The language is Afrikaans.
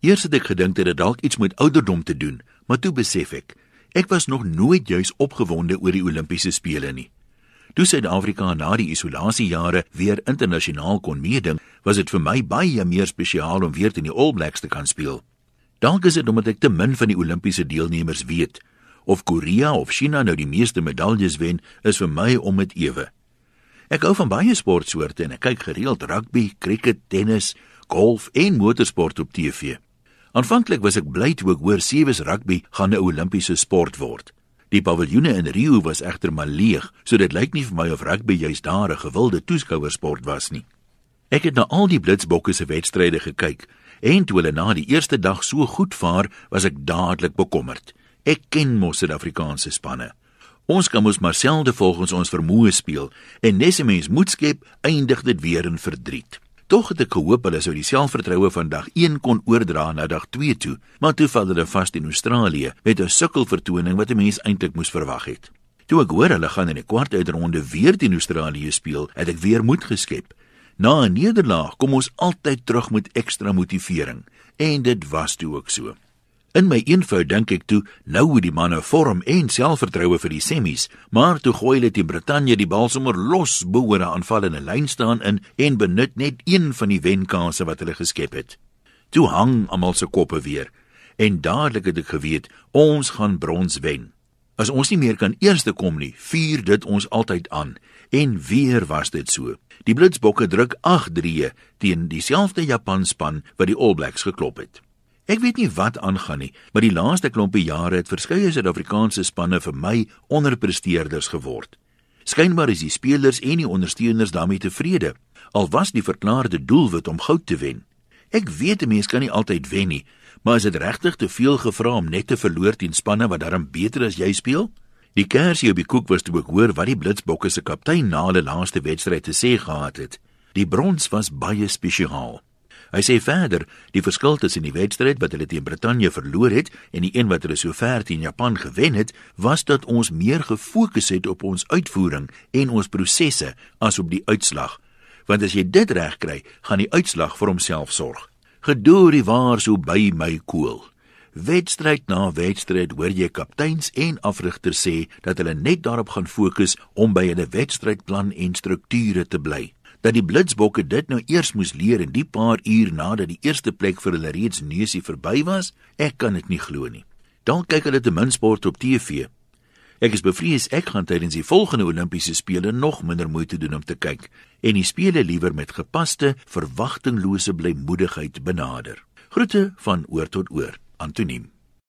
Eers het ek gedink dit het dalk iets met ouderdom te doen, maar toe besef ek, ek was nog nooit juis opgewonde oor die Olimpiese spele nie. Toe Suid-Afrika na die isolasiejare weer internasionaal kon meeding, was dit vir my baie meer spesiaal om weer teen die All Blacks te kan speel. Dalk is dit omdat ek te min van die Olimpiese deelnemers weet. Of Korea of China nou die meeste medaljes wen, is vir my om dit ewe. Ek hou van baie sportsoorte en ek kyk gereeld rugby, cricket, tennis, golf en motorsport op TV. Aanvanklik was ek bly toe ek hoor sewees rugby gaan 'n Olimpiese sport word. Die paviljoene in Rio was egter maar leeg, so dit lyk nie vir my of rugby juist daar 'n gewilde toeskouersport was nie. Ek het na al die Blitsbokke se wedstryde gekyk en toe hulle na die eerste dag so goed vaar, was ek dadelik bekommerd. Ek ken mos Suid-Afrikaanse spanne. Ons kan mos maar selde volgens ons vermoë speel en nes 'n mens moet skep, eindig dit weer in verdriet. Tog het ek gehoop hulle sou die selfvertroue van dag 1 kon oordra na dag 2 toe, maar toe val hulle vas in Australië met 'n sukkelvertoning wat 'n mens eintlik moes verwag het. Toe ek hoor hulle gaan in die kwart uitronde weer teen Australië speel, het ek weer moed geskep. Na 'n nederlaag kom ons altyd terug met ekstra motivering en dit was toe ook so. In my eenvoud dink ek toe, nou hoe die manne vorm en selfvertroue vir die semis, maar toe gooi hulle teen Brittanje die bal sommer los bo oor 'n aanvallende lyn staan in en benut net een van die wenkansse wat hulle geskep het. Toe hang almal se koppe weer en dadelik het ek geweet ons gaan brons wen. As ons nie meer kan eerste kom nie, vier dit ons altyd aan en weer was dit so. Die Blitsbokke druk 8-3 teen dieselfde Japanspan wat die All Blacks geklop het. Ek weet nie wat aangaan nie, maar die laaste klompie jare het verskeie Suid-Afrikaanse spanne vir my onderpresteerders geword. Skynbaar is die spelers en die ondersteuners daarmee tevrede, al was die verklaarde doelwit om goud te wen. Ek weet 'n mens kan nie altyd wen nie, maar is dit regtig te veel gevra om net te verloor teen spanne wat darm beter as jy speel? Die kersie op die koek was toe ek hoor wat die Blitsbokke se kaptein na hulle laaste wedstryd te sê gehad het. Die brons was baie spesiaal. Hy sê verder, die verskil tussen die wedstryd wat hulle teen Brittanje verloor het en die een wat hulle sover teen Japan gewen het, was dat ons meer gefokus het op ons uitvoering en ons prosesse as op die uitslag. Want as jy dit reg kry, gaan die uitslag vir homself sorg. Gedoor die waar so by my koel. Wedstryd na wedstryd hoor jy kapteins en afrigters sê dat hulle net daarop gaan fokus om by hulle wedstrydplan en strukture te bly dat die blitsbokke dit nou eers moes leer in die paar uur nadat die eerste plek vir hulle reeds neusie verby was, ek kan dit nie glo nie. Dan kyk hulle te min sport op TV. Ek is bevrees ek gaan tydens die volgende Olimpiese spele nog minder moeite doen om te kyk en die spele liewer met gepaste, verwagtinglose blymoedigheid benader. Groete van oor tot oor. Antoniem